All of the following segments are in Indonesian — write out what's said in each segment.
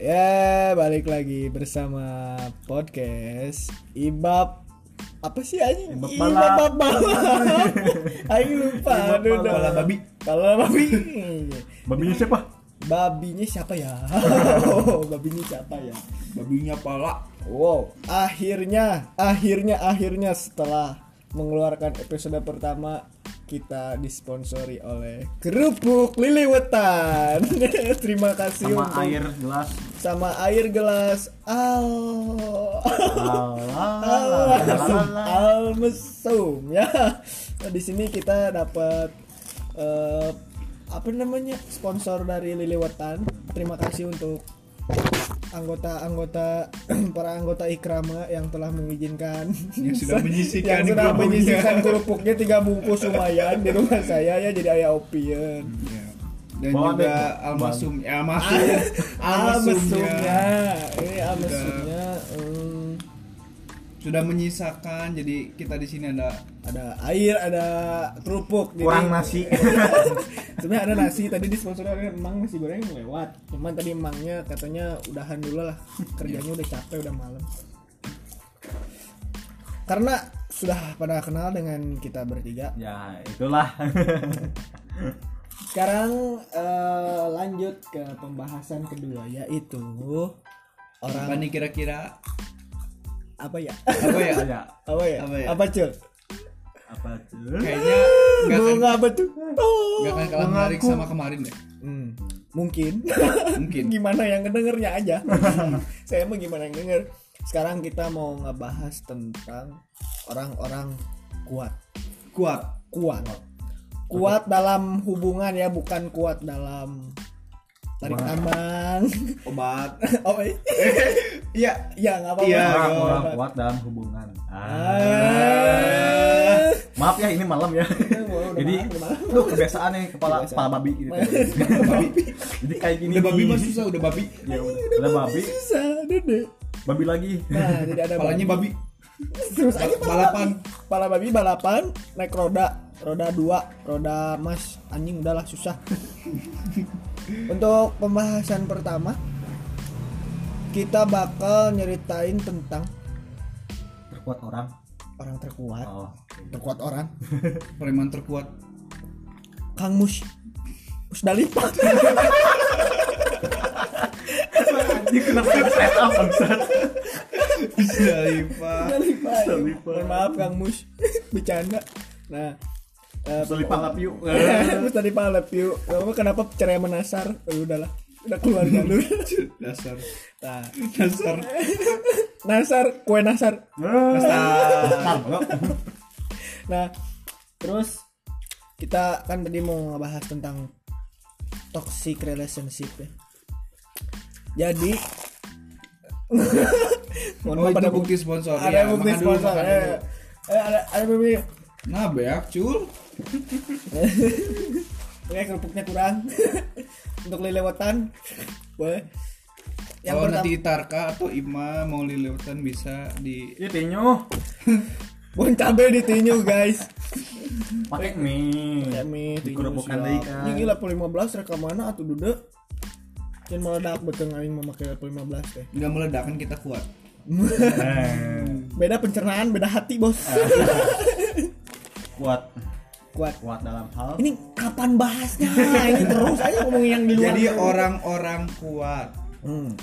Ya, balik lagi bersama podcast Ibab apa sih anjing? Ibab Ibab balap. balap. Aing lupa. Ibab balap. Balap babi. Balap babi. Babinya siapa? Babinya siapa ya? Oh, babinya siapa ya? Babinya pala. Wow, akhirnya, akhirnya, akhirnya setelah mengeluarkan episode pertama kita disponsori oleh kerupuk liliwetan. Terima kasih Sama untuk- air gelas. Sama air gelas. Al. Al mesum al mesum ya. Nah, di sini kita dapat eh, apa namanya sponsor dari liliwetan terima kasih untuk anggota-anggota para anggota ikrama yang telah mengizinkan. Yang sudah menyisihkan yang sudah kerupuknya. menyisihkan kerupuknya tiga bungkus lumayan di rumah saya ya. Jadi ayah opien Ya. Dan Bawa juga almasum, ya almasum, Almesumnya, ini almesumnya hmm, sudah menyisakan. Jadi kita di sini ada ada air, ada kerupuk. Jadi- Kurang nasi. Sebenarnya ada nasi. Tadi di sponsor emang nasi goreng lewat. Cuman tadi emangnya katanya udahan dulu lah. Kerjanya udah capek, udah malam. Karena sudah pada kenal dengan kita bertiga. ya itulah. Sekarang eh, lanjut ke pembahasan kedua yaitu apa orang nih kira-kira? apa ya? Apa ya? ya apa ya? Apa ya? Apa cul? apa tuh? Kayaknya nggak akan apa tuh? Oh. nggak akan kalah menarik sama kemarin deh. Hmm, mungkin. Mungkin. gimana yang ngedengernya aja. Saya mah gimana yang denger. Sekarang kita mau ngebahas tentang orang-orang kuat. Kuat. Kuat. Kuat dalam hubungan ya, bukan kuat dalam tarik tambang. Obat. oh, iya. Iya. Iya, nggak apa-apa. Iya, orang iya. orang kuat dalam hubungan. Ah. Ah. Maaf ya ini malam ya. Udah Jadi, lu kebiasaan nih kepala Kebiasaan. kepala babi gitu. Jadi kayak gini. Udah babi mah susah udah babi. Ya udah. Udah babi, Bisa, dede. babi lagi. Nah, jadi ada Kepalanya babi. Terus aja Balapan. Pala babi balapan naik roda, roda dua, roda mas anjing udahlah susah. Untuk pembahasan pertama kita bakal nyeritain tentang Terkuat orang. orang terkuat, Oh. terkuat orang, Preman terkuat. Kang Mus. Musdalifah. Ini kenapa set up bangsat? Musdalifah. Mohon maaf Kang Mus. Bercanda. Nah, eh, Selipah lap yuk. Musdalifah love you. Kamu kenapa cerai menasar? Oh, udahlah. Udah keluar jalur. Dasar. Nah, Dasar. Nasar, kue Nasar. Nastar. Nah, terus kita kan tadi mau ngebahas tentang toxic relationship ya. Jadi mohon Oh ada bukti sponsor. ada Ya, bukti sponsor. Eh, eh, ada ada bukti. Nah, beak cul. Oke, kerupuknya kurang. Untuk lelewetan. Boleh. Yang Kalau pertama nanti Tarka atau Ima mau lilewatan bisa di Ini tinyu. bon cabe ditinyu guys. Pakai mie. Ya mi Dikerupukan deui kan. Ini gila 15 rekamanna atuh dude. Jangan meledak betul aing memakai 15 teh. nggak meledak kan kita kuat. Eh, Beda pencernaan, beda hati, Bos. kuat Kuat. kuat dalam hal Ini kapan bahasnya? Ini terus aja ngomongin yang di luar. Jadi orang-orang kuat. Hmm.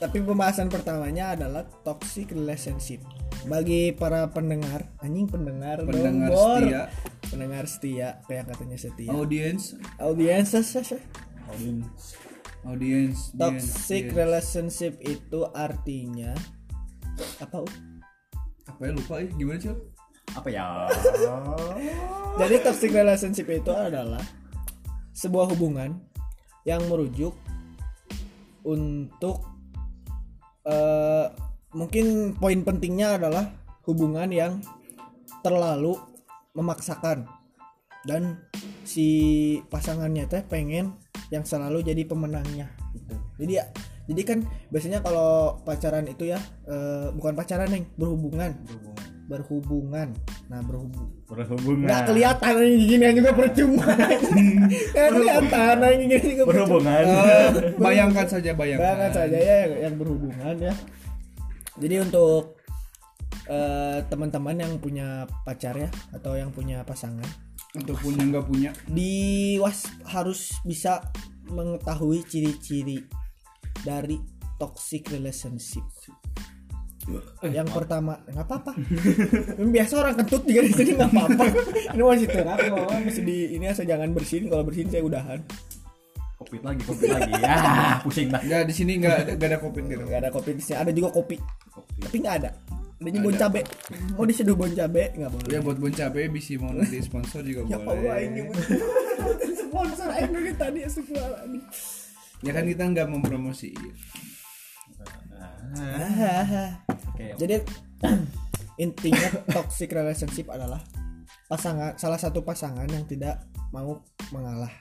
Tapi pembahasan pertamanya adalah toxic relationship. Bagi para pendengar, anjing pendengar, Pendengar dong, setia. pendengar setia, kayak katanya setia. Audience, Audiens, ses, ses, ses. audience audience, toxic audience. relationship itu artinya apa? U? Apa ya lupa ya gimana sih? Apa ya? Jadi toxic relationship itu adalah sebuah hubungan yang merujuk untuk eh, mungkin poin pentingnya adalah hubungan yang terlalu memaksakan. Dan si pasangannya teh pengen yang selalu jadi pemenangnya gitu. Jadi ya jadi kan biasanya kalau pacaran itu ya eh, bukan pacaran yang berhubungan. Berhubungan nah berhubung berhubungan. Nggak kelihatan yang gini juga percuma. Nggak kelihatan yang gini juga percuma. Berhubungan. Eh, bayangkan saja bayangkan. Bayangkan saja ya yang, yang berhubungan ya. Jadi untuk eh, teman-teman yang punya pacar ya atau yang punya pasangan, ataupun yang nggak punya. Di was harus bisa mengetahui ciri-ciri dari toxic relationship. Yang pertama nggak apa-apa. Biasa orang kentut juga di sini nggak apa-apa. Ini masih terapi masih di ini asal jangan bersin kalau bersin saya udahan. Covid lagi covid lagi. Ya pusing dah. Nggak di sini nggak ada covid gitu nggak ada kopi di sini ada juga kopi. Kopi. tapi nggak ada. Adanya bon cabe. Mau diseduh bon cabe? Nggak boleh. Ya buat bon cabe bisa mau nanti sponsor juga ya Allah boleh ini sponsor aing dari tadi astagfirullahaladzim. Ya kan kita nggak mempromosiin oke jadi intinya toxic relationship adalah pasangan salah satu pasangan yang tidak mau mengalah.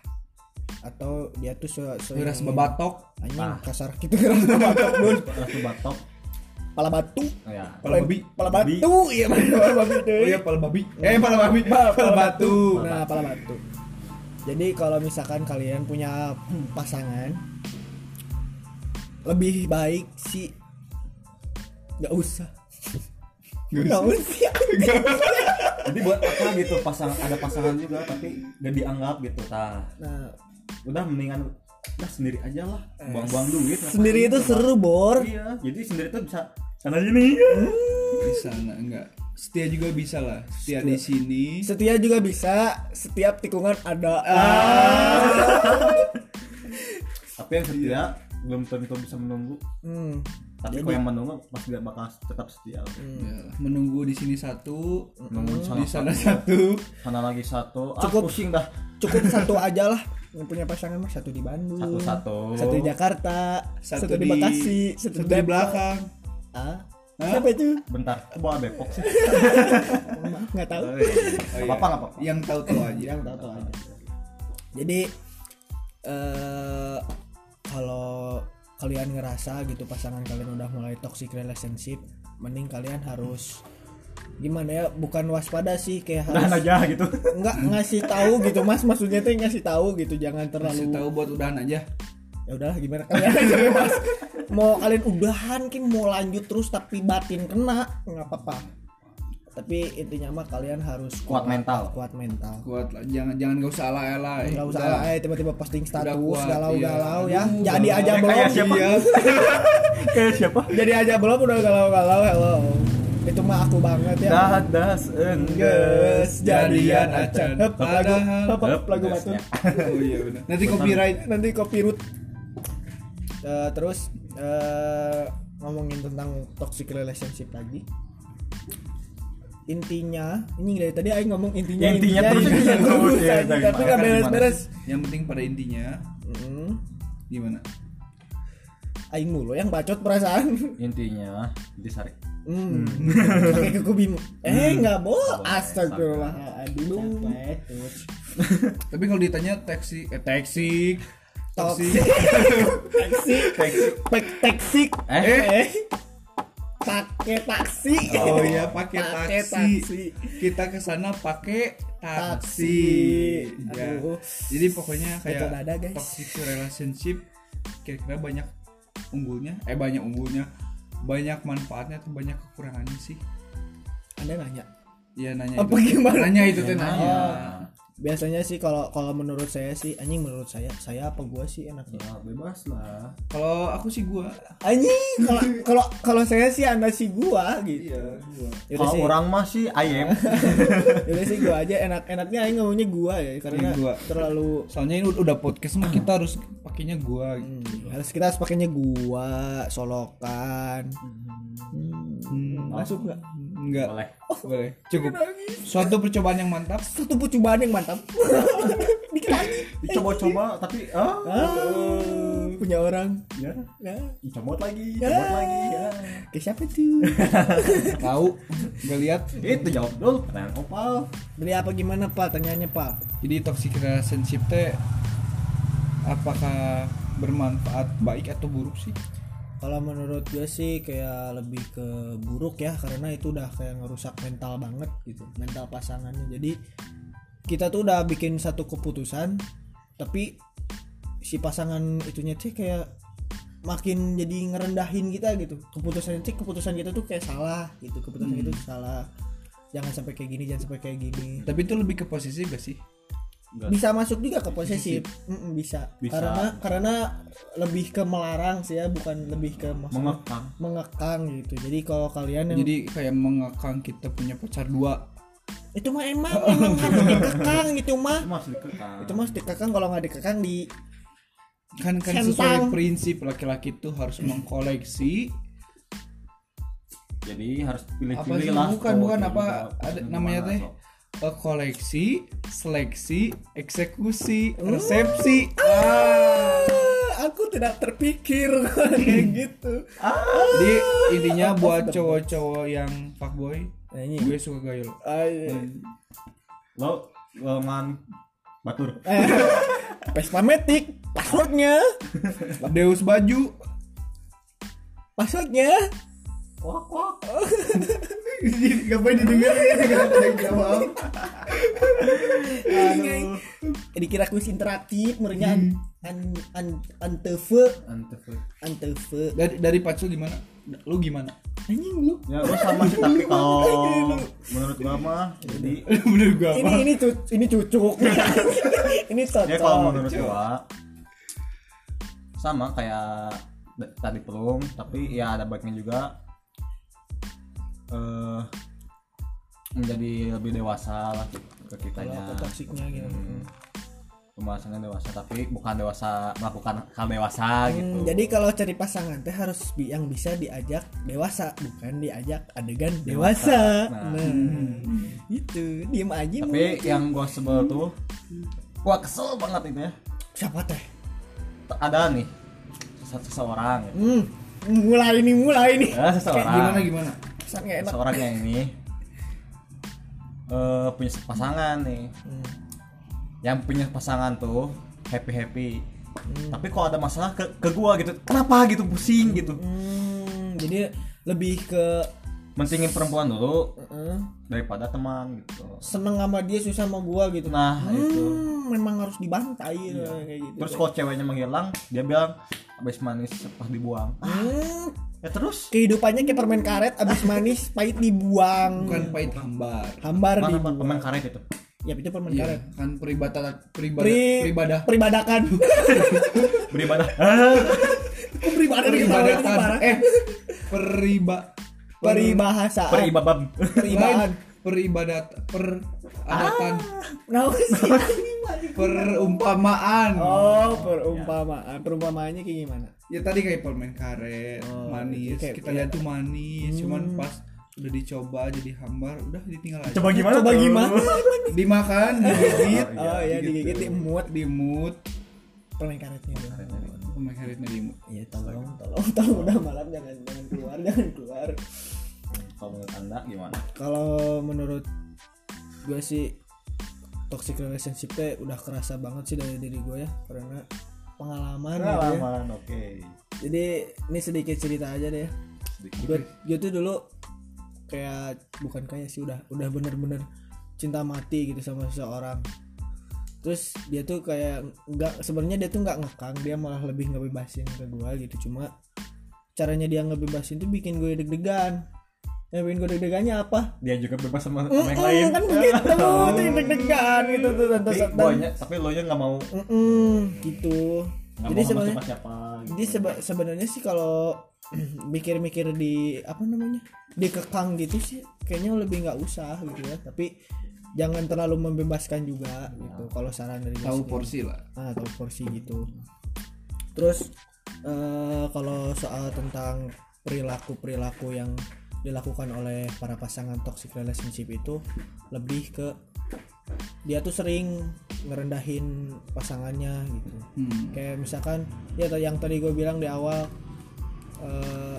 Atau dia tuh se, se Beras bebatok. Anjing kasar gitu keras bebatok langsung batok pala batu. Oh, ya Pala babi. pala batu. Iya pala babi oh iya pala babi. Eh pala babi. Pala batu. Nah pala batu. Jadi kalau misalkan kalian punya pasangan lebih baik sih nggak usah. Nggak usah. jadi buat apa gitu pasang ada pasangan juga tapi gak dianggap gitu tah. Nah. Udah mendingan udah sendiri aja lah. Buang-buang duit ngapain sendiri itu coba? seru bor. Iya jadi sendiri tuh bisa karena gini bisa nggak enggak. Setia juga bisa lah. Setia di sini. Setia juga bisa. Setiap tikungan ada. Tapi yang setia belum tentu bisa menunggu. Hmm. tapi kalau yang menunggu pasti gak bakal tetap setia. Ya, menunggu di sini satu menunggu di sana sana satu. sana lagi satu? Ah Cukup. pusing dah. Cukup satu aja lah. Yang punya pasangan mah satu di Bandung Satu-satu. satu di Jakarta satu, Satu di, di- Bekasi satu, satu di belakang. Ah? Hah? siapa itu? Bentar bawa Depok sih. Maaf nggak tahu. Oh, Gak apa-apa gak apa-apa. Yang tahu tahu aja. Yang tahu tahu aja. Jadi eh kalau kalian ngerasa gitu pasangan kalian udah mulai toxic relationship mending kalian harus gimana ya bukan waspada sih kayak udahan harus aja gitu. Nggak ngasih tahu gitu mas. Maksudnya tuh ngasih tahu gitu jangan terlalu kasih tahu buat udahan aja. Ya udahlah gimana? Kalian aja bebas mau kalian udahan kan mau lanjut terus tapi batin kena nggak apa-apa tapi intinya mah kalian harus Kuat mental. kuat mental. Kuat lah. Jangan jangan gak usah ala ala nggak usah lah. eh tiba-tiba posting status kuat, galau-galau iya. ya. Aduh, jadi galau. aja Eh, belum. kayak siapa? Iya. kayak siapa? Jadi aja belum udah galau-galau hello. Itu mah aku banget ya. Dadas engges jadian acan. Hep, lagu lagu batu. Engesnya. oh iya benar nanti copyright. Nanti copyright. Eh, terus eh, ngomongin tentang toxic relationship lagi intinya ini dari tadi Aing ngomong intinya Intinya terus intinya terus, ya, tapi nggak beres-beres yang penting pada intinya Mm, gimana Aing mulu yang bacot perasaan intinya disarik Hmm. Pakai kuku bimo. Eh nggak boleh. boleh. Astagfirullahaladzim. tapi kalau ditanya taksi eh taksi Toxic. Taksi. Pek taksi. Eh? Eh. Pakai taksi. oh iya pakai Pakai taksi. kita ke sana pakai taksi, Taksi. Ya. Aduh. jadi pokoknya kayak ada, guys. toxic relationship kira-kira banyak unggulnya eh banyak unggulnya banyak manfaatnya tuh banyak kekurangannya sih Anda nanya. Iya nanya Apa itu. gimana? Nanya itu tuh Ya, nanya. nanya. Biasanya sih kalau kalau menurut saya sih anjing menurut saya saya apa gua sih enaknya. ya bebas lah Kalau aku sih gua. Anjing kalau kalau kalau saya sih Anda sih gua gitu. gua. Yaudah kalau sih. orang mah sih ayam Yaudah sih gua aja enak-enaknya aing ngomongnya gua ya karena Iya, gua. terlalu Soalnya ini udah podcast mah kita harus pakainya gua. gitu. Hmm, harus kita harus pakainya gua solokan Hmm, masuk nggak Enggak. boleh Boleh. Cukup. Suatu percobaan yang mantap. satu percobaan yang mantap dikit lagi dicoba-coba tapi ah ah, punya orang ya ya dicomot lagi Ya. comot lagi ya ke siapa tuh Tahu. Enggak lihat. itu jawab dulu pertanyaan opal beli apa gimana pak tanyanya pak Jadi toxic relationship teh apakah bermanfaat baik atau buruk sih? Kalau menurut gue sih kayak lebih ke buruk ya karena itu udah kayak ngerusak mental banget gitu mental pasangannya. Jadi kita tuh udah bikin satu keputusan tapi si pasangan itunya sih kayak makin jadi ngerendahin kita gitu. Keputusan sih keputusan kita tuh kayak salah gitu keputusan itu salah. Jangan sampai kayak gini jangan sampai kayak gini. Tapi itu lebih ke posisi gak sih Enggak. bisa masuk juga ke posesif Mm-mm, bisa. Bisa. karena karena lebih ke melarang sih ya bukan lebih ke mengekang mengekang gitu jadi kalau kalian yang jadi kayak mengekang kita punya pacar dua itu mah emang emang harus dikekang gitu mah itu dikekang itu mah dikekang kalau nggak dikekang di kan kan Centang. sesuai prinsip laki-laki itu harus mengkoleksi jadi harus pilih Apa pilih sih? lah Bukan, bukan, apa, Maksudnya ada namanya teh? Eh, koleksi eksekusi eksekusi Hmm. resepsi. Ah. Ah, aku tidak terpikir kayak gitu. Jadi intinya buat cowok-cowok yang fuckboy nah, ini. gue suka gaya lo Ah, iya. lo lowongan batur Eh, Vespa Matic passwordnya. Deus baju. Passwordnya. Wah wah ngapain didengar Aduh. dikira kuis interaktif merenya an an an anteve anteve dari dari pacu gimana? Lu gimana? Anjing lu. Ya lo sama sih tapi kalau menurut gua mah jadi bener gua ini ini cu- ini cucuk. Ini cocok. Ya kalau menurut gua sama kayak tadi pelung tapi ya ada baiknya juga eh menjadi lebih dewasa lah ke kitanya. Toksiknya gitu. Hmm. pembahasannya dewasa tapi bukan dewasa melakukan hal dewasa gitu. Hmm, jadi kalau cari pasangan teh harus bi- yang bisa diajak dewasa bukan diajak adegan dewasa, Nah. nah, itu diem aja tapi mulut. yang gua sebel tuh gua kesel banget itu ya. Siapa teh? Ada nih sese- seseorang gitu. hmm, mulai nih mulai nih. Ya seseorang. Gimana gimana Enak seseorang yang ini eh punya pasangan nih. Hmm, yang punya pasangan tuh happy happy Hmm. tapi kalau ada masalah ke ke gua gitu kenapa gitu pusing gitu. Hmm, jadi lebih ke mentingin perempuan dulu eh, daripada teman gitu. Seneng sama dia susah sama gua gitu. Nah itu. Hmm, memang harus dibantai gitu, kayak gitu terus kalau ceweknya menghilang dia bilang abis manis pas dibuang. Hmm, ya terus? Kehidupannya kayak permen karet abis manis pahit dibuang. Bukan pahit hambar. Hambar mana dibuang. pemain karet itu? Ya itu permen Iya, karet. kan peribadatan peribadah Pri- peribadah peribadakan. Beribadah Kok peribadan peribadatan. parah? eh periba peribahasaan peribabam. Peribaan. Peribadat peradatan nah sih perumpamaan. Oh perumpamaan. Perumpamaannya kayak gimana? Ya tadi kayak permen karet Oh, manis. kayak- kita iya. lihat tuh manis Hmm. cuman pas udah dicoba jadi hambar udah ditinggal aja. Coba gimana coba tuh? gimana? Dimakan digigit. Oh ya digigit diemut dimut. Permen karetnya permen karetnya dimut. Iya tolong tolong tolong. Udah malam jangan jangan keluar jangan keluar. Kalau menurut anda gimana? Kalau menurut gue sih toxic relationship teh udah kerasa banget sih dari diri gue ya karena pengalaman gitu ya. pengalaman oke. Jadi ini sedikit cerita aja deh sedikit. Gue gue tuh dulu kayak bukan kayak sih udah udah bener-bener cinta mati gitu sama seseorang. Terus dia tuh kayak nggak sebenarnya dia tuh nggak ngekang dia malah lebih ngebebasin ke gue gitu. Cuma caranya dia ngebebasin tuh bikin gue deg-degan yang bikin gue deg-degannya apa? Dia juga bebas sama, sama yang lain. kan begitu tuh deg-degan gitu tuh dan, tapi lo nya tapi lo nya nggak mau. Mm-mm, gitu. Nggak jadi sebenarnya siapa siapa jadi seba- sebenarnya sih kalau mikir-mikir di apa namanya dikekang gitu sih kayaknya lebih nggak usah gitu ya. Tapi jangan terlalu membebaskan juga gitu kalau saran dari tahu porsi lah. Ah tahu porsi gitu. Terus eh, kalau soal tentang perilaku perilaku yang dilakukan oleh para pasangan toxic relationship itu lebih ke dia tuh sering ngerendahin pasangannya gitu. Hmm. kayak misalkan ya yang tadi gue bilang di awal eh,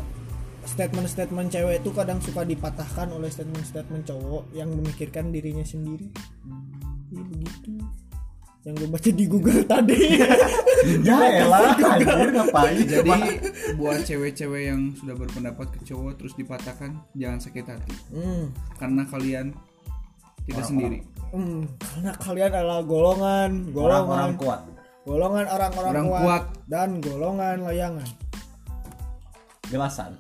statement-statement cewek itu kadang suka dipatahkan oleh statement-statement cowok yang memikirkan dirinya sendiri. Ya begitu yang gue baca di Google tadi. Ya elah anjir ngapain Jadi buat cewek-cewek yang sudah berpendapat ke cowok terus dipatahkan jangan sakit hati. Hmm, karena kalian tidak sendiri. hmm, karena kalian adalah golongan golongan. orang-orang kuat. Golongan orang-orang Orang kuat, kuat. dan golongan layangan. Jelasan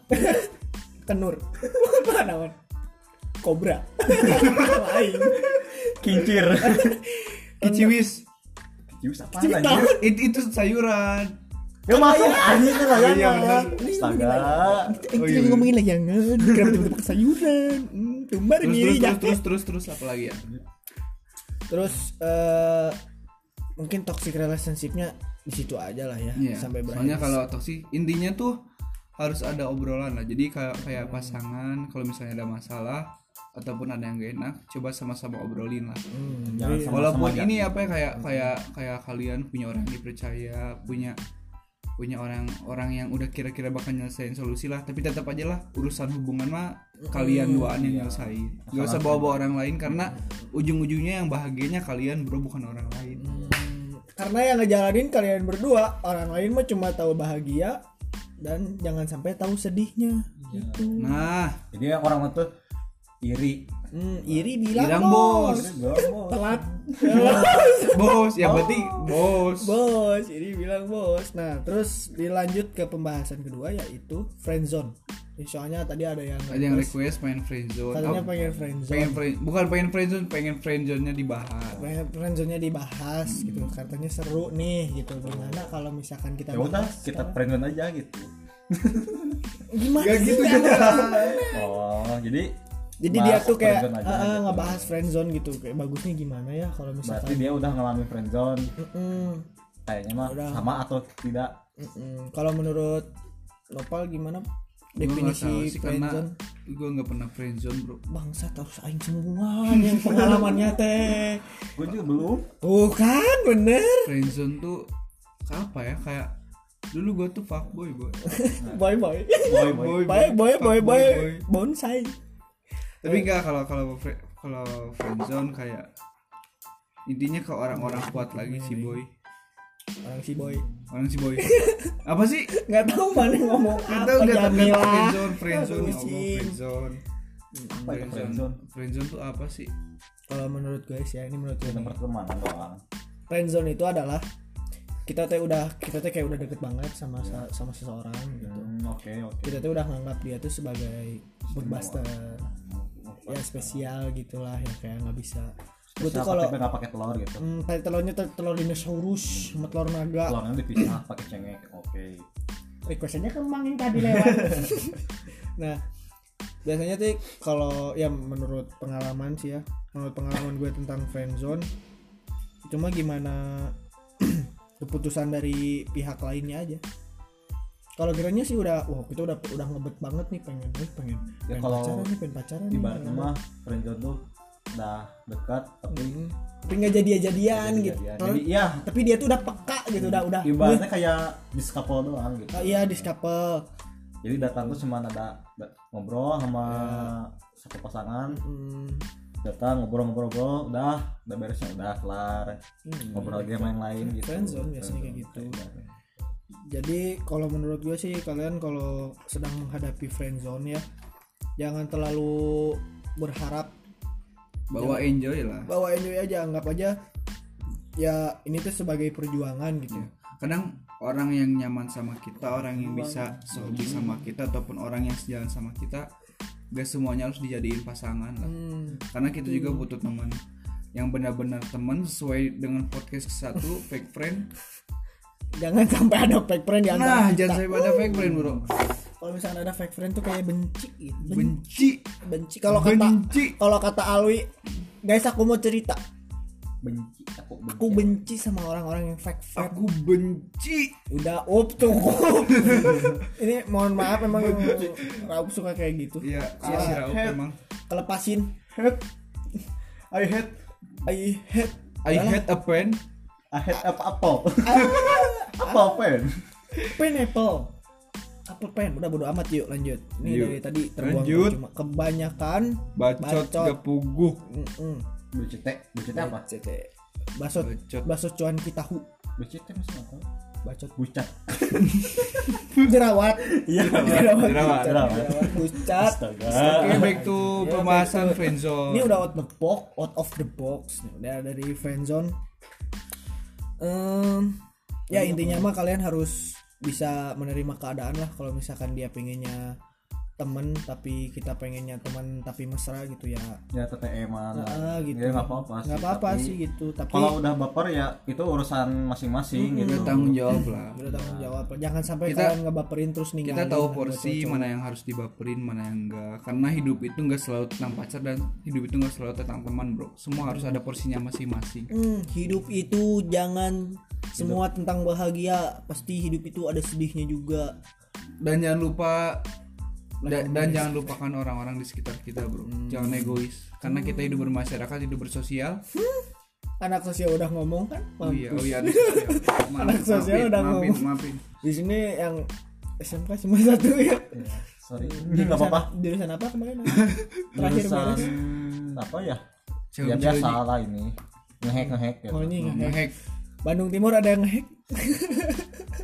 kenur. Mana man kobra. Lain. Kincir. Kiciwis Jus apa Cerita. anjir itu, itu sayuran. ya masuk anjir kan Iya, layangan bener. astaga Eh, Oh, kita iya. ngomongin layangan kenapa tiba-tiba ke sayuran hmm, tumbar Terus terus, ya. terus terus terus terus apa lagi ya? terus eh, mungkin toxic relationshipnya di situ aja lah ya Iya. sampai berakhir Soalnya kalau toksik intinya tuh harus ada obrolan lah. Jadi kayak kayak pasangan kalau misalnya ada masalah ataupun ada yang gak enak, coba sama-sama obrolin lah. Hmm, Jangan sama- Walaupun aja. ini apa ya kayak kayak kayak kalian punya orang yang dipercaya, punya punya orang orang yang udah kira-kira bakal nyelesain solusi lah tapi tetap aja lah urusan hubungan mah kalian duaan yang nyelesain. Gak usah bawa-bawa orang lain karena ujung-ujungnya yang bahagianya kalian bro bukan orang lain. Hmm, karena yang ngejalanin kalian berdua orang lain mah cuma tahu bahagia dan jangan sampai tahu sedihnya. Gitu. Nah. Jadi orang tuh iri. Hmm, iri bilang Bilang, bos, bos. telat. Bos. Ya berarti bos. Bos. Ini bilang bos. Nah terus dilanjut ke pembahasan kedua yaitu friendzone Ya, soalnya tadi ada yang ada yang request, main friendzone katanya Oh, pengen friendzone pengen friend bukan pengen friendzone pengen friendzone-nya dibahas. Pengen friendzone-nya dibahas gitu. Katanya seru nih gitu. Gimana kalau misalkan kita ya udah bahas kita sekarang? friendzone aja gitu. Gimana Gak sih, gitu juga oh jadi jadi dia tuh kayak ah, gitu. ngebahas friendzone gitu. Kayak bagusnya gimana ya kalau berarti misalkan dia udah ngalamin friendzone. Mm-mm, kayaknya mah Udah. sama atau tidak? Mm-mm. kalau menurut Nopal gimana definisi friendzone? gue nggak pernah friendzone bro. Bangsa harus aing semua yang pengalamannya teh. Gue juga belum. Tuh kan bener. Friendzone tuh apa ya? Kayak dulu gue tuh fuckboy boy boy. Boy boy boy boy. boy boy boy. Fuckboy, boy bonsai tapi enggak kalau kalau kalau friendzone kayak intinya ke orang-orang kuat lagi si boy. orang si boy. Orang si boy. Apa sih? Nggak tahu mana ngomong Nggak tahu nggak tahu. Friendzone friendzone ya Allah friendzone friendzone friendzone tuh apa sih? Kalau menurut guys ya ini menurut gue kita nih. pertemanan doang. Friendzone itu adalah kita teh udah kita teh kayak udah deket banget sama sa- sama seseorang gitu. Hmm, oke oke. Kita tuh udah nganggap dia tuh sebagai blockbuster ya spesial gitulah ya kayak nggak bisa. Gue tuh kalau nggak pakai telur gitu? Hmm, pakai telurnya tuh telur dinosaurus sama telur naga. Telurnya dipisah pakai cengek oke. Requestannya kemang yang tadi lewat. Nah biasanya tuh kalau ya menurut pengalaman sih ya menurut pengalaman gue tentang friendzone cuma gimana keputusan dari pihak lainnya aja kalau kiranya sih udah wah kita udah udah ngebet banget nih pengen eh, pengen Ya, pengen kalau pacaran nih pengen pacaran nih ibaratnya mah friendzone tuh udah dekat tapi Hmm. tapi nggak jadi jadian gitu. jadi iya tapi dia tuh udah peka gitu udah udah. Ibaratnya kayak di couple doang gitu. Ah, iya di couple. Jadi datang tuh cuma ada da- ngobrol sama satu pasangan. Hmm, datang ngobrol-ngobrol udah udah beresnya udah kelar. Hmm. ngobrol lagi sama yang lain gitu. Friendzone biasanya kayak gitu. Jadi kalau menurut gue sih kalian kalau sedang menghadapi friendzone ya jangan terlalu berharap. Bawa enjoy lah. Bahwa enjoy aja anggap aja ya ini tuh sebagai perjuangan gitu. kadang orang yang nyaman sama kita orang yang bisa sehobi sama kita ataupun orang yang sejalan sama kita gak semuanya harus dijadiin pasangan lah. Hmm, karena kita juga butuh teman yang benar-benar teman sesuai dengan podcast satu fake friend jangan sampai ada fake friend di antara nah kita. jangan sampai ada fake friend bro. Kalau misalnya ada fake friend tuh kayak benci gitu. Ben- benci. Benci. Kalau kata benci. kalau kata Alwi guys aku mau cerita. Benci aku benci. Aku benci sama orang-orang yang fake friend. Aku benci. Udah up cukup ini mohon maaf memang Raup suka kayak gitu. Ya si Ah, hate. emang. Kelepasin. Hate I hate I hate I hate a pen I hate apa apple apa pen pineapple apple pen udah bodo amat yuk lanjut ini Yuk. dari tadi terbuang Lanjut. cuma kebanyakan bacot Bacot. gak puguh mm-mm. BCT BCT apa CT. Bacot Bacot. Bacot cuan kita hu Becet kan masih apa? Bacot Bucat. Jerawat Iya. Jerawat Jerawat. Jerawat. Bucat. Oke, back to Ya, pembahasan back to- friendzone. Ini udah out the box, out of the box nih, udah dari friendzone. Em, ya intinya mah kalian harus bisa menerima keadaan lah kalau misalkan dia pengennya temen tapi kita pengennya teman tapi mesra gitu ya Ya TTM lah. Ah, gitu Ya nggak apa-apa sih. nggak apa-apa sih gitu tapi Kalau udah baper ya itu urusan masing-masing gitu. Udah tanggung jawab lah. udah tanggung jawab jangan sampai Kita- kalian ngebaperin terus ninggalin Kita tahu porsi mana yang harus dibaperin, mana yang enggak. Karena hidup itu enggak selalu tentang pacar dan hidup itu enggak selalu tentang teman, Bro. Semua harus ada porsinya masing-masing. Hmm, hidup itu jangan semua tentang bahagia pasti hidup itu ada sedihnya juga Dan jangan lupa da- dan jangan lupakan orang-orang di sekitar kita, Bro. Jangan egois. Karena kita hidup bermasyarakat, hidup bersosial. anak sosial udah ngomong kan Oh iya, oh iya, anak sosial. Maaf, Anak sosial maafin, udah maafin, ngomong. maafin. di sini yang SMK cuma satu ya Ya, Sorry. Ini nggak apa-apa. jurusan apa kemarin terakhir Jurusan beres apa ya? Ya biasa lah ini. Ngehack ngehack ya. oh ini ngehack. Ngehack. Bandung Timur ada yang ngehack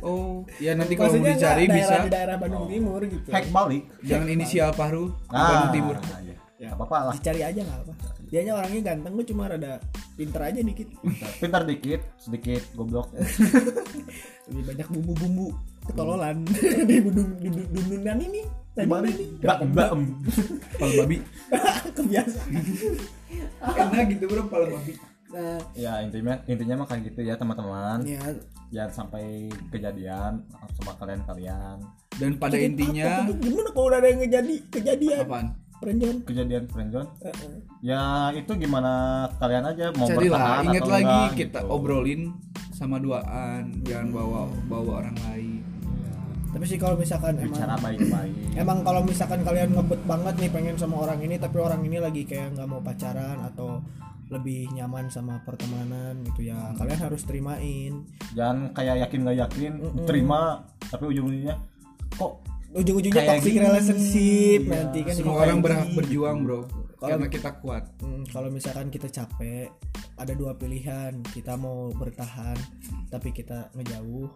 Oh, ya nanti kalau mau dicari daerah bisa di daerah Bandung Timur gitu Hack balik. jangan inisial Pahru Ah, Bandung Timur. Iya. Ya, apa-apa lah. dicari aja nggak apa dianya orangnya ganteng gue cuma rada pinter aja dikit Pintar dikit, sedikit goblok. lebih banyak bumbu-bumbu ketololan di budung di du- dudunan ini tadi ini Mbak, mbak. Pala babi. kebiasaan Enak gitu bro, pala babi. Nah Ya intinya intinya mah kayak gitu ya teman-teman. ya Jangan sampai kejadian sama kalian-kalian. Dan pada Sakit intinya apa? gimana kalau udah ada yang ngejadi kejadian apaan? perenjon Kejadian friendzone. Ya itu gimana kalian aja mau Carilah, bertahan ingat atau lagi enggak, kita gitu. obrolin sama duaan, jangan bawa bawa orang lain. Tapi sih kalau misalkan bicara emang baik-baik. emang kalau misalkan kalian ngebet banget nih pengen sama orang ini tapi orang ini lagi kayak nggak mau pacaran atau lebih nyaman sama pertemanan gitu ya kalian harus terimain Jangan kayak yakin nggak yakin, terima tapi ujung-ujungnya kok ujung-ujungnya toxic gini, relationship iya. nanti kan Semua orang gini. berhak berjuang bro, Kalau- karena kita kuat. Hmm, kalau misalkan kita capek ada dua pilihan kita mau bertahan tapi kita ngejauh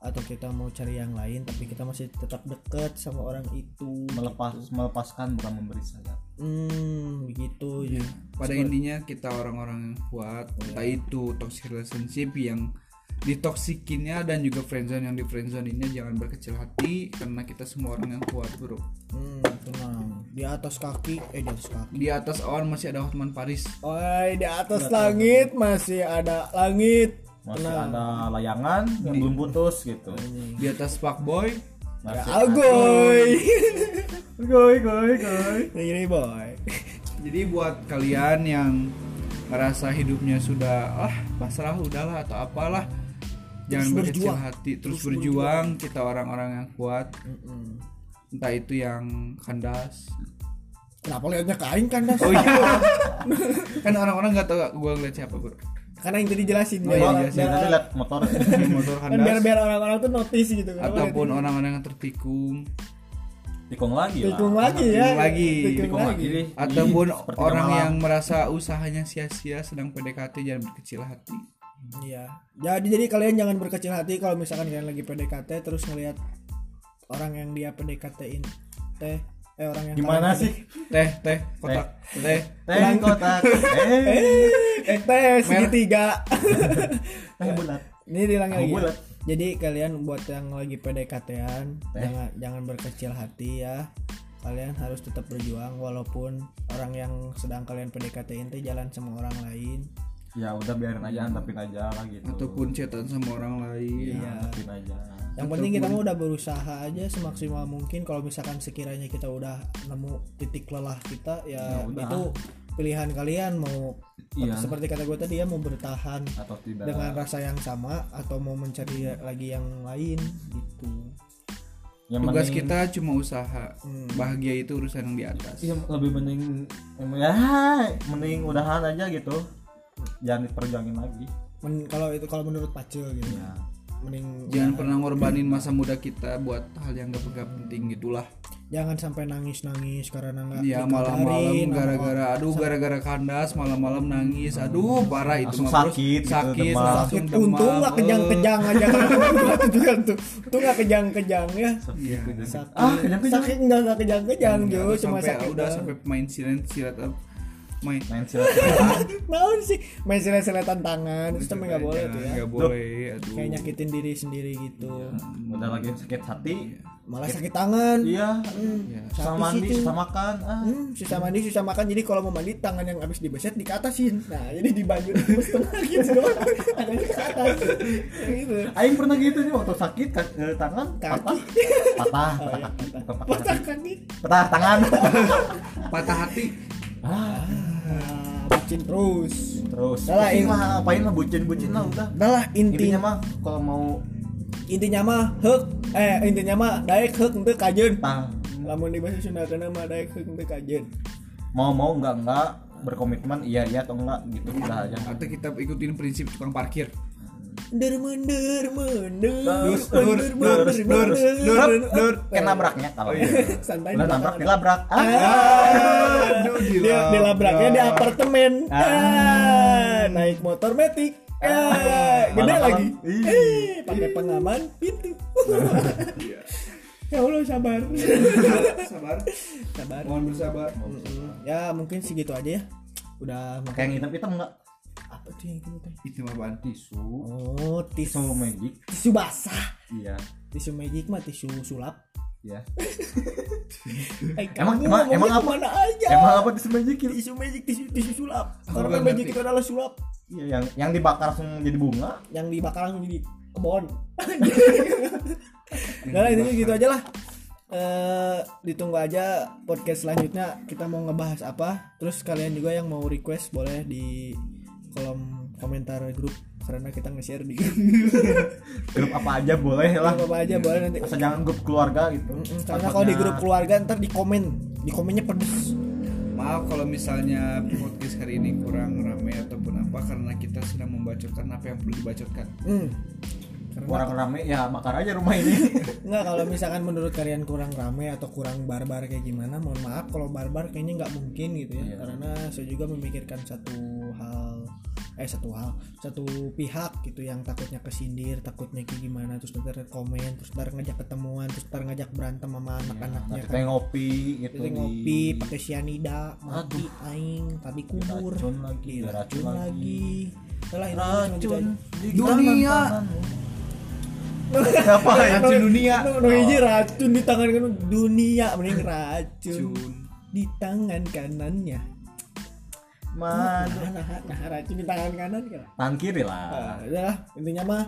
atau kita mau cari yang lain tapi kita masih tetap deket sama orang itu melepas melepaskan bukan memberi sayap. hmm begitu ya. Pada intinya kita orang-orang yang kuat, entah itu toxic relationship yang ditoksikinnya dan juga friendzone yang di friendzone ini jangan berkecil hati karena kita semua orang yang kuat bro. hmm, tenang di atas kaki eh di atas kaki. Di atas awan masih ada Hotman Paris. Oi, di atas langit masih ada langit Masih Tenang. ada layangan yang belum putus gitu. Di atas fuckboy ada Masih agoy Goy goy goy. ini boy Jadi buat kalian yang ngerasa hidupnya sudah ah pasrah udahlah atau apalah jangan Terus berkecil berjuang. hati terus, berjuang. kita orang-orang yang kuat Mm-mm. entah itu yang kandas kenapa liatnya kain kan das oh iya kan orang-orang nggak tahu gue ngeliat siapa bro karena yang tadi jelasin Oh, iya, jelasin. biar- Nanti lihat motor. motor kan biar kandas biar orang-orang tuh notice gitu ataupun orang-orang yang tertikung Tikung lagi lah. tikung lagi ya Tikung lagi. tikung lagi ataupun orang malam. yang merasa usahanya sia-sia sedang PDKT jangan berkecil hati iya jadi jadi kalian jangan berkecil hati kalau misalkan kalian lagi PDKT terus ngelihat orang yang dia PDKT-in teh eh orang yang Gimana sih? teh teh kotak teh Teh kotak. Eh, eh teh segitiga teh bulat. ini bilang lagi ya. bulat. jadi kalian buat yang lagi PDKT-an Eh. jangan jangan berkecil hati ya kalian harus tetap berjuang walaupun orang yang sedang kalian PDKT-in teh jalan sama orang lain Ya udah biarin aja, antepin aja lah gitu. ataupun chatan sama orang lain Iya. antepin aja. Yang penting kita mah udah berusaha aja semaksimal mungkin kalau misalkan sekiranya kita udah nemu titik lelah kita ya, Ya udah. itu pilihan kalian mau Iya. seperti kata gue tadi ya mau bertahan Atau tidak. dengan rasa yang sama atau mau mencari lagi yang lain gitu Yang tugas penting- kita cuma usaha Hmm. bahagia itu urusan yang di atas Iya lebih mending ya mending udahan aja gitu. Jangan diperjuangin lagi. Men- kalau itu kalau menurut Pacul gitu Ya. Mending jangan pernah ngorbanin masa muda kita buat hal yang gak gak penting gitulah. Jangan sampai nangis nangis karena nggak ya malam-malam gara-gara aduh gara-gara kandas malam-malam nangis. Aduh parah itu Langsung sakit gitu, sakit demam. langsung demam. untung nggak eh. kejang-kejang aja itu tuh nggak kejang-kejang ya. Iya. sakit. Ah, kejang-kejang. sakit nggak nggak kejang-kejang Udah Jo cuma sampai sakit udah sampai main silat silat main main silat naon sih? Main silet-siletan tangan itu nggak boleh tuh ya. Nggak boleh aduh. Kayak nyakitin diri sendiri gitu. Udah lagi sakit hati. Malah sakit tangan. Iya. Ya. susah Sakit mandi situ. susah makan ah. Hmm, susah mandi susah makan. Jadi kalau mau mandi tangan yang habis dibeset dikatasin nah jadi dibaju di setengah gitu doang. Tangannya ke atas. Gitu. Aing pernah gitu nih waktu sakit eh, tangan Kaki. patah. Patah. Oh, patah. Ya, kaki. patah. Kaki. Patah tangan. Patah hati. Ah ah, bucin terus. Terus. Pusing Ing. mah ngapain lah bucin bucin lah udah. Udah lah intinya mah kalau mau intinya mah hek. Eh intinya mah daek hek untuk kajen. Tah lamun di bahasa Sunda kana mah daek hek untuk kajen. Mau mau enggak enggak. Berkomitmen iya iya atau enggak gitu udah aja. Atau kita ikutin prinsip tukang parkir mender, lurus, mender, lurus, mender. lurus, lurus. Kayak nabraknya kalau santai udah di nabrak. Belakang. dilabrak ah dia dilabraknya di apartemen. Ah. Ah, naik motor metik Ah, gede lagi. Eh pakai pengaman pintu. Ya Allah sabar. Sabar. Sabar. Mohon bersabar. Ya mungkin segitu aja ya. Udah kayak yang hitam hitam enggak apa tuh yang itu teh? itu mah apaan? tisu. Oh tisu. Magic. Tisu basah. Iya. Tisu magic mah tisu sulap. Iya. Eh, Emang- emang- emang apa? ke mana aja? Emang apa tisu magic tisu magic tisu tisu sulap. Karena kan magic itu adalah sulap. Iya yang yang dibakar langsung jadi bunga? Yang dibakar langsung jadi kebon. Udah lah intinya gitu aja lah. Eh, ditunggu aja podcast selanjutnya. Kita mau ngebahas apa. Terus kalian juga yang mau request boleh di kolom komentar grup karena kita nge-share di grup. Grup apa aja boleh lah. Apa aja boleh nanti. Asal jangan grup keluarga gitu. Mm, karena kalau di grup keluarga ntar di komen. Di komennya pedes. Maaf kalau misalnya podcast hari ini kurang ramai ataupun apa karena kita sedang membacakan apa yang perlu dibacakan. Hmm. karena orang rame ya bakar aja rumah ini. Enggak kalau misalkan menurut kalian kurang rame atau kurang barbar kayak gimana mohon maaf kalau barbar kayaknya nggak mungkin gitu ya. Iya. karena saya juga memikirkan satu eh satu hal satu pihak gitu yang takutnya kesindir takutnya kayak gimana terus ntar komen terus ntar ngajak ketemuan terus ntar ngajak berantem sama anak-anaknya Nah, kan kita ngopi gitu Terus ngopi pakai sianida mati aing tadi kubur Diracun lagi, diracun diracun lagi Udah lah, ini cuma gitu racun di Dunia. ya Racun dunia. Nu nu hiji racun di tangan kanan dunia mending racun Cun. di tangan kanannya. Madu Nah, nah, nah, racun di tangan kanan kan. tangan kiri Nah, lah udah lah, intinya mah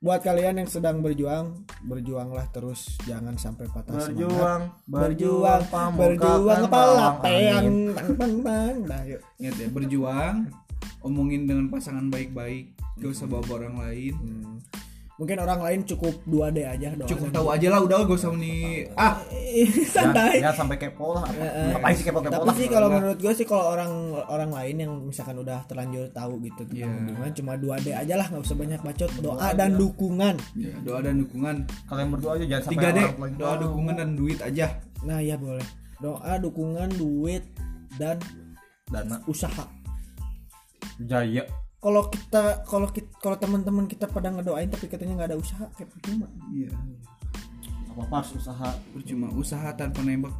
buat kalian yang sedang berjuang, berjuanglah terus jangan sampai patah semangat. berjuang Berjuang, berjuang kepala peang, angin. tang tang tang. Dah yuk. Ingat ya berjuang omongin dengan pasangan baik-baik gak usah bawa orang lain Hmm. Mungkin orang lain cukup 2D aja doang. cukup tahu aja lah udah gak usah nih. Ah. Santai. ya, ya sampai kepo lah. Ngapain sih kepo kepo Tapi lah? sih kalau menurut gue sih kalau orang orang lain yang misalkan udah terlanjur tahu gitu tentang Iya. hubungan cuma 2D aja lah nggak usah banyak bacot. Doa dan dukungan. ya, doa dan dukungan. Kalian berdua aja jangan sampai 3D orang lain. Doa tahu. dukungan dan duit aja. Nah ya boleh. Doa dukungan duit dan dana usaha. jaya Kalau kita kalau kita kalau teman-teman kita pada ngedoain tapi katanya nggak ada usaha kayak percuma. iya apa apa harus usaha percuma usaha tanpa nembak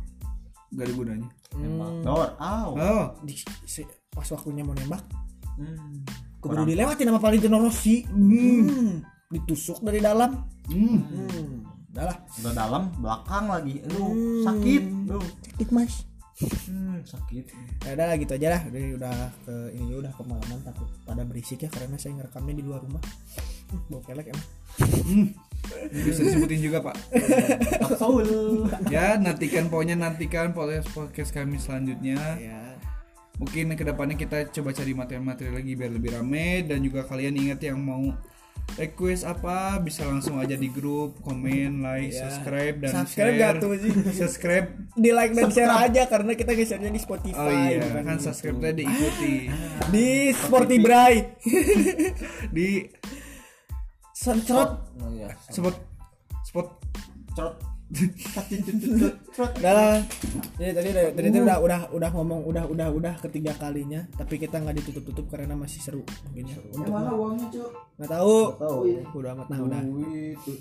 gak ada gunanya nembak dor aw oh Di, se- pas waktunya mau nembak Hmm. keburu dilewatin sama Valentino Rossi. Hmm. Ditusuk dari dalam. hmm. Hmm. Udah lah. udah dalam belakang lagi lu Hmm. sakit lu Sakit mas. Hmm, sakit. Ya udah gitu aja lah. Udah udah ke ini udah kemalaman takut pada berisik ya karena saya ngerekamnya di luar rumah. Hmm, bau kelek emang. Bisa disebutin juga pak. Saul ya nantikan pokoknya nantikan podcast podcast kami selanjutnya. Ya mungkin ke depannya kita coba cari materi-materi lagi biar lebih rame. Dan juga kalian ingat yang mau request apa bisa langsung aja di grup komen like Ya. subscribe dan Subscribe share nggak tuh sih? subscribe di like dan share aja karena kita gesernya di Spotify oh iya bukan kan di subscribe tadi diikuti di Sporty Bray di Sencrot oh, iya. spot spot. Udah lah. Jadi tadi tadi, tadi tuh udah udah udah ngomong udah udah udah ketiga kalinya tapi kita nggak ditutup tutup karena masih seru mungkin ya. Untuk mana uangnya cuk. Nggak tahu. Tahu. Udah amat nah udah.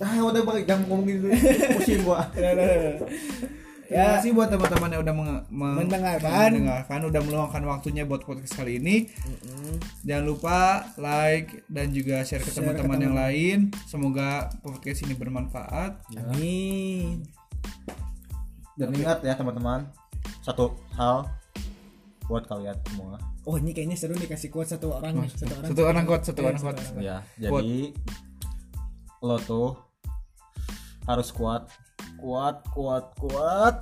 Ah udah balik jangan ngomongin dulu. Pusing gua Ya, kasih buat teman-teman yang udah menge- meng- Mendengarkan. mendengarkan, udah meluangkan waktunya buat podcast kali ini. Jangan lupa like dan juga share ke teman-teman yang lain. Semoga podcast ini bermanfaat. amin dan ingat ya teman-teman satu hal buat kalian semua oh ini kayaknya seru nih kasih quote satu orang nih satu orang Satu orang kuat, satu Iya, orang kuat. ya jadi lo tuh harus kuat kuat kuat kuat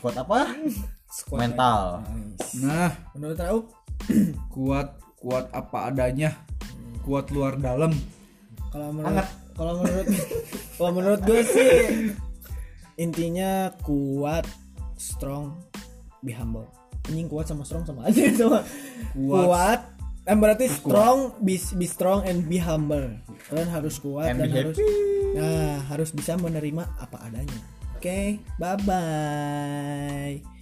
kuat apa Squad mental Nice. Nah, menurut Rauf kuat kuat apa adanya. Kuat luar dalam. kalau menurut kalau menurut kalau menurut gue sih intinya kuat strong be humble anjing kuat sama strong sama aja sama Kuat. kuat kan berarti strong be, be strong and be humble. Kalian harus kuat And dan harus nah harus bisa menerima apa adanya. Oke bye bye